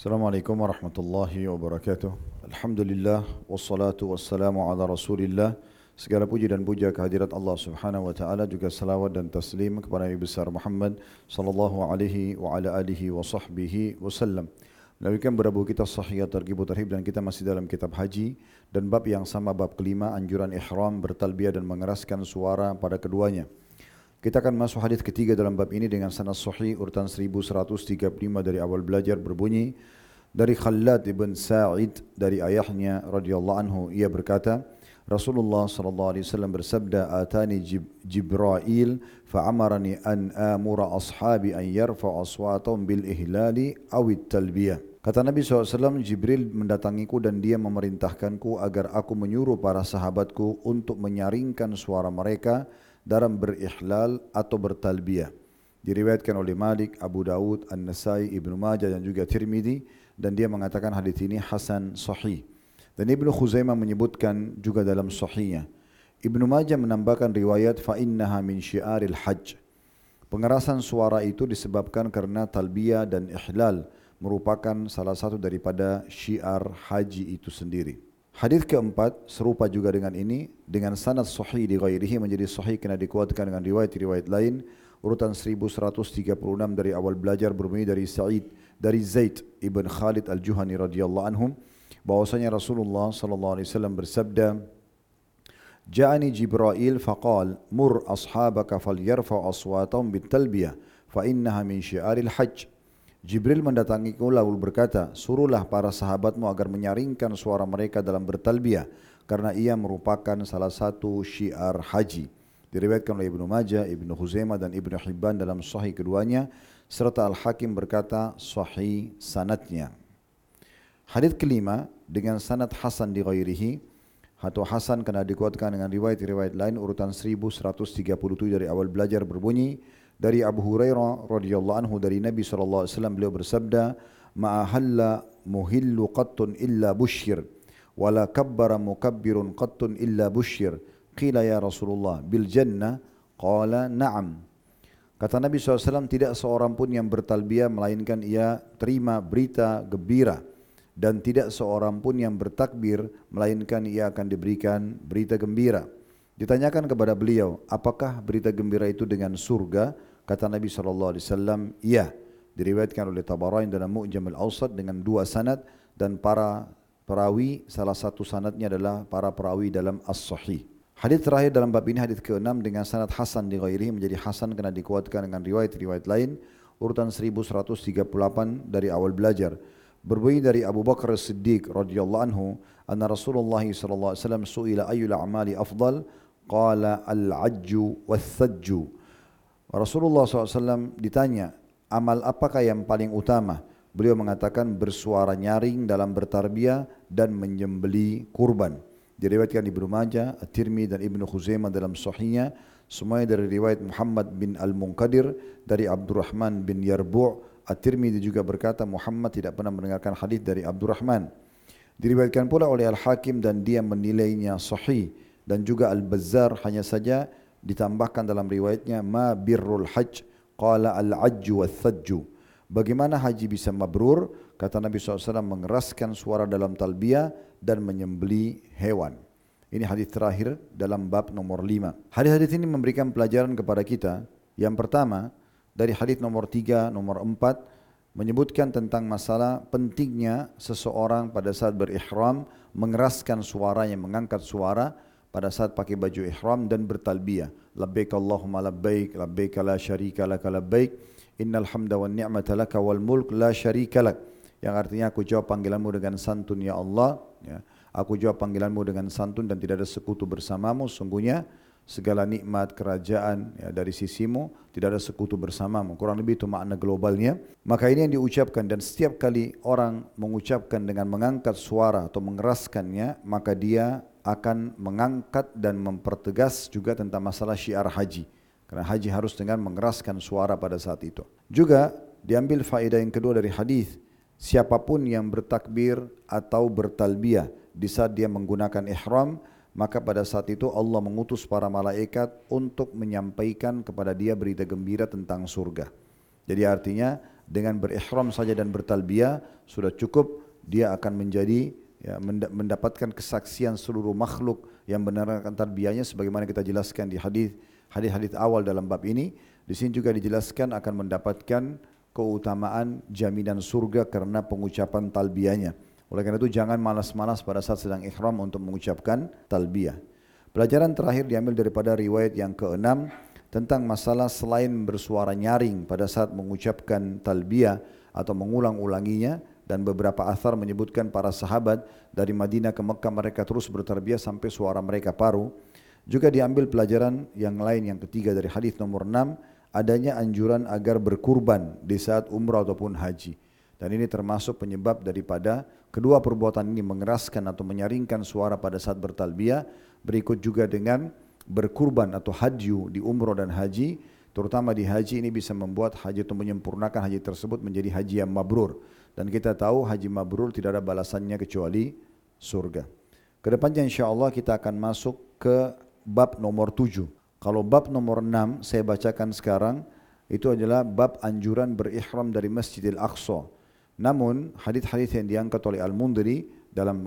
Assalamualaikum warahmatullahi wabarakatuh. Alhamdulillah wassalatu wassalamu ala Rasulillah. Segala puji dan puja kehadirat Allah Subhanahu wa taala juga salawat dan taslim kepada Nabi besar Muhammad sallallahu alaihi wa ala alihi wa sahbihi wasallam. Melanjutkan berabu kita sahih tergibu terhib dan kita masih dalam kitab haji dan bab yang sama bab kelima anjuran ihram bertalbiyah dan mengeraskan suara pada keduanya. Kita akan masuk hadis ketiga dalam bab ini dengan sanad sahih urutan 1135 dari awal belajar berbunyi dari Khalad ibn Sa'id dari ayahnya radhiyallahu anhu ia berkata Rasulullah sallallahu alaihi wasallam bersabda atani Jibril fa'amarani an amura ashabi an yarfa aswatahum bil ihlali aw talbiyah Kata Nabi SAW, Jibril mendatangiku dan dia memerintahkanku agar aku menyuruh para sahabatku untuk menyaringkan suara mereka dalam berihlal atau bertalbiyah. Diriwayatkan oleh Malik, Abu Dawud, An-Nasai, Ibnu Majah dan juga Tirmidzi dan dia mengatakan hadis ini hasan sahih. Dan Ibnu Khuzaimah menyebutkan juga dalam sahihnya. Ibnu Majah menambahkan riwayat fa innaha min syiaril hajj. Pengerasan suara itu disebabkan karena talbiyah dan ihlal merupakan salah satu daripada syiar haji itu sendiri. Hadis keempat serupa juga dengan ini dengan sanad sahih di ghairihi menjadi sahih kena dikuatkan dengan riwayat-riwayat lain. Urutan 1136 dari awal belajar berbunyi dari Sa'id dari Zaid ibn Khalid al-Juhani radhiyallahu anhum bahwasanya Rasulullah sallallahu alaihi wasallam bersabda Ja'ani Jibril faqal mur ashabaka falyarfa'u aswatahum bitalbiyah fa innaha min syiaril hajj Jibril mendatangiku lalu berkata, suruhlah para sahabatmu agar menyaringkan suara mereka dalam bertalbiyah karena ia merupakan salah satu syiar haji. Diriwayatkan oleh Ibnu Majah, Ibnu Huzaimah dan Ibnu Hibban dalam sahih keduanya serta Al-Hakim berkata sahih sanatnya. Hadis kelima dengan sanad hasan di ghairihi atau hasan kena dikuatkan dengan riwayat-riwayat lain urutan 1137 dari awal belajar berbunyi dari Abu Hurairah radhiyallahu anhu dari Nabi sallallahu alaihi wasallam beliau bersabda ma'ahalla muhillu qattun illa bushir wala kabbara mukabbirun qattun illa bushir qila ya Rasulullah bil jannah qala na'am Kata Nabi SAW, tidak seorang pun yang bertalbiyah melainkan ia terima berita gembira. Dan tidak seorang pun yang bertakbir melainkan ia akan diberikan berita gembira. Ditanyakan kepada beliau, apakah berita gembira itu dengan surga? Kata Nabi SAW, iya. Diriwayatkan oleh Tabarani dalam Mu'jam al-Awsat dengan dua sanad dan para perawi, salah satu sanadnya adalah para perawi dalam As-Sahih. Hadis terakhir dalam bab ini hadis ke-6 dengan sanad hasan di ghairihi menjadi hasan kena dikuatkan dengan riwayat-riwayat lain urutan 1138 dari awal belajar. Berbunyi dari Abu Bakar As-Siddiq radhiyallahu anhu anna Rasulullah sallallahu alaihi wasallam suila ayyul a'mali afdal qala al-ajju wath-thajju Rasulullah SAW ditanya, amal apakah yang paling utama? Beliau mengatakan bersuara nyaring dalam bertarbiyah dan menyembeli kurban. Diriwayatkan Ibnu Majah, At-Tirmi dan Ibnu Khuzaimah dalam sahihnya semuanya dari riwayat Muhammad bin Al-Munqadir dari Abdurrahman bin Yarbu' At-Tirmidzi juga berkata Muhammad tidak pernah mendengarkan hadis dari Abdurrahman. Diriwayatkan pula oleh Al-Hakim dan dia menilainya sahih dan juga Al-Bazzar hanya saja ditambahkan dalam riwayatnya ma birrul hajj qala al ajju wal thajju bagaimana haji bisa mabrur? Kata Nabi SAW mengeraskan suara dalam talbiyah dan menyembeli hewan. Ini hadis terakhir dalam bab nomor 5 hadis-hadis ini memberikan pelajaran kepada kita. Yang pertama dari hadis nomor 3 nomor 4 menyebutkan tentang masalah pentingnya seseorang pada saat berihram mengeraskan suaranya mengangkat suara pada saat pakai baju ihram dan bertalbiyah. Labbaik Allahumma labbaik, labbaik la syarika laka labbaik, innal hamda wan ni'mata laka wal mulk la syarika lak. Yang artinya aku jawab panggilanmu dengan santun ya Allah. Ya. Aku jawab panggilanmu dengan santun dan tidak ada sekutu bersamamu. Sungguhnya segala nikmat kerajaan ya, dari sisimu tidak ada sekutu bersamamu. Kurang lebih itu makna globalnya. Maka ini yang diucapkan dan setiap kali orang mengucapkan dengan mengangkat suara atau mengeraskannya, maka dia akan mengangkat dan mempertegas juga tentang masalah syiar haji. Karena haji harus dengan mengeraskan suara pada saat itu. Juga diambil faedah yang kedua dari hadis, siapapun yang bertakbir atau bertalbiyah di saat dia menggunakan ihram, maka pada saat itu Allah mengutus para malaikat untuk menyampaikan kepada dia berita gembira tentang surga. Jadi artinya dengan berihram saja dan bertalbiyah sudah cukup dia akan menjadi ya, mendapatkan kesaksian seluruh makhluk yang benarkan talbiyahnya sebagaimana kita jelaskan di hadis hadis-hadis awal dalam bab ini di sini juga dijelaskan akan mendapatkan keutamaan jaminan surga karena pengucapan talbiyahnya. Oleh karena itu jangan malas-malas pada saat sedang ikhram untuk mengucapkan talbiyah. Pelajaran terakhir diambil daripada riwayat yang keenam tentang masalah selain bersuara nyaring pada saat mengucapkan talbiyah atau mengulang-ulanginya dan beberapa asar menyebutkan para sahabat dari Madinah ke Mekah mereka terus bertarbiyah sampai suara mereka paru. Juga diambil pelajaran yang lain yang ketiga dari hadis nomor 6 adanya anjuran agar berkurban di saat umrah ataupun haji. Dan ini termasuk penyebab daripada kedua perbuatan ini mengeraskan atau menyaringkan suara pada saat bertalbiyah. Berikut juga dengan berkurban atau hadyu di umrah dan haji. Terutama di haji ini bisa membuat haji itu menyempurnakan haji tersebut menjadi haji yang mabrur. Dan kita tahu haji mabrur tidak ada balasannya kecuali surga. Kedepannya insya Allah kita akan masuk ke bab nomor tujuh. Kalau bab nomor 6 saya bacakan sekarang itu adalah bab anjuran berihram dari Masjidil Aqsa. Namun hadis-hadis yang diangkat oleh Al-Mundiri dalam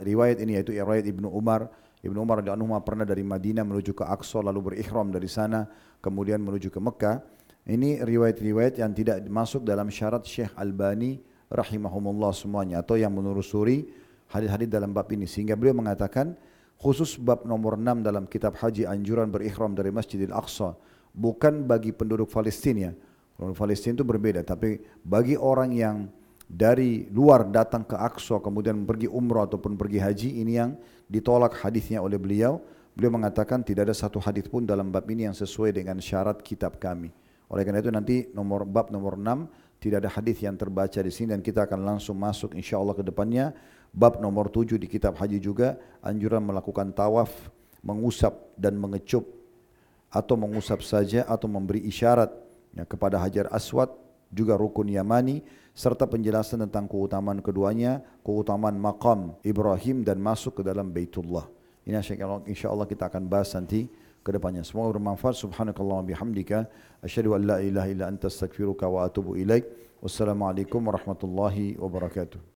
riwayat ini yaitu riwayat Ibnu Umar Ibnu Umar radhiyallahu anhu pernah dari Madinah menuju ke Aqsa lalu berihram dari sana kemudian menuju ke Mekah. Ini riwayat-riwayat yang tidak masuk dalam syarat Syekh Albani rahimahumullah semuanya atau yang menelusuri hadis-hadis dalam bab ini sehingga beliau mengatakan khusus bab nomor 6 dalam kitab haji anjuran berikhram dari Masjidil Aqsa bukan bagi penduduk Palestina. Penduduk Palestina itu berbeda tapi bagi orang yang dari luar datang ke Aqsa kemudian pergi umrah ataupun pergi haji ini yang ditolak hadisnya oleh beliau. Beliau mengatakan tidak ada satu hadis pun dalam bab ini yang sesuai dengan syarat kitab kami. Oleh karena itu nanti nomor bab nomor 6 tidak ada hadis yang terbaca di sini dan kita akan langsung masuk insyaallah ke depannya Bab nomor tujuh di kitab haji juga anjuran melakukan tawaf, mengusap dan mengecup atau mengusap saja atau memberi isyarat ya, kepada Hajar Aswad juga rukun Yamani serta penjelasan tentang keutamaan keduanya, keutamaan makam Ibrahim dan masuk ke dalam Baitullah. Ini insya Allah kita akan bahas nanti ke depannya. Semoga bermanfaat. Subhanakallah bihamdika. Asyadu an la ilaha illa anta astagfiruka wa atubu ilaik. Wassalamualaikum warahmatullahi wabarakatuh.